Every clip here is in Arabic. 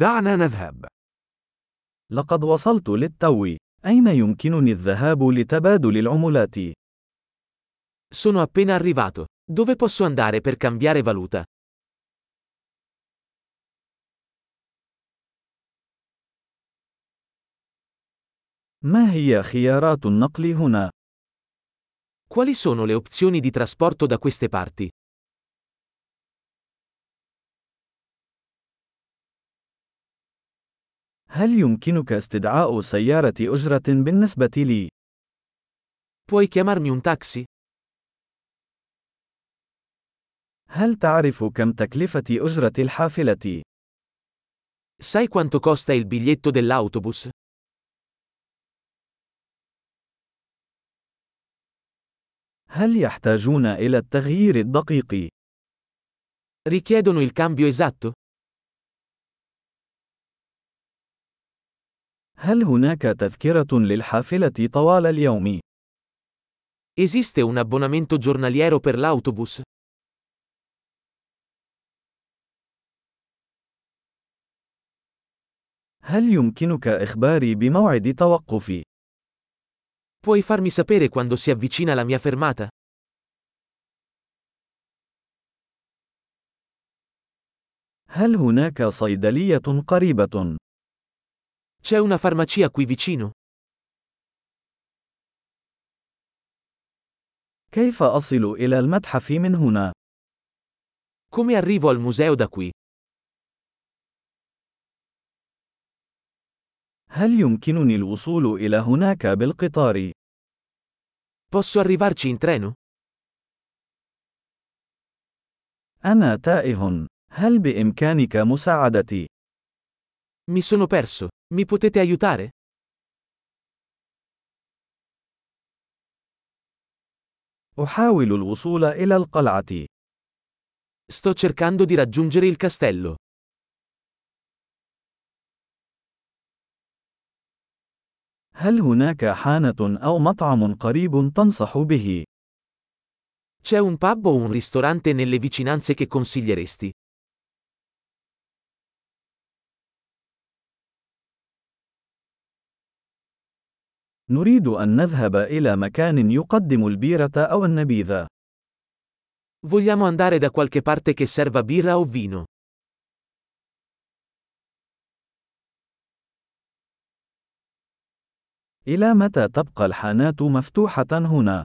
دعنا نذهب. لقد وصلت للتو. أين يمكنني الذهاب لتبادل العملات؟ Sono appena arrivato. Dove posso andare per cambiare valuta? ما هي خيارات النقل هنا؟ Quali sono le opzioni di trasporto da queste parti? هل يمكنك استدعاء سيارة أجرة بالنسبة لي؟ Puoi chiamarmi un taxi? هل تعرف كم تكلفة أجرة الحافلة؟ Sai quanto costa il biglietto dell'autobus? هل يحتاجون إلى التغيير الدقيق؟ Richiedono il cambio esatto? هل هناك تذكرة للحافلة طوال اليوم؟ Esiste un abbonamento giornaliero per l'autobus? هل يمكنك إخباري بموعد توقفي؟ Puoi farmi sapere quando si avvicina la mia fermata? هل هناك صيدلية قريبة؟ C'è una farmacia qui vicino? كيف أصل إلى المتحف من هنا؟ Come arrivo al museo da qui? هل يمكنني الوصول إلى هناك بالقطار؟ Posso arrivarci in treno? أنا تائه. هل بإمكانك مساعدتي؟ Mi sono perso. Mi potete aiutare? أحاول الوصول إلى القلعة. Sto cercando di raggiungere il castello. هل هناك حانة أو مطعم قريب تنصح به؟ C'è un pub o un ristorante nelle vicinanze che consiglieresti? نريد أن نذهب إلى مكان يقدم البيرة أو النبيذ. Vogliamo andare da qualche parte che serva birra o vino. إلى متى تبقى الحانات مفتوحة هنا؟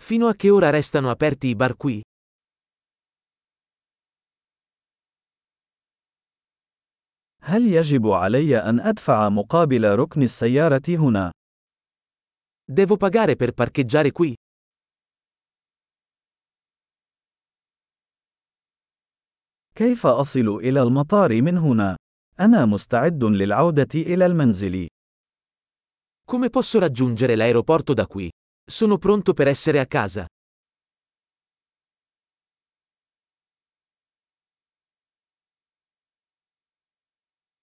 Fino a che ora restano aperti i bar qui? هل يجب علي أن أدفع مقابل ركن السيارة هنا؟ Devo pagare per parcheggiare qui? كيف أصل إلى المطار من هنا؟ أنا مستعد للعودة إلى المنزل. Come posso raggiungere l'aeroporto da qui? Sono pronto per essere a casa.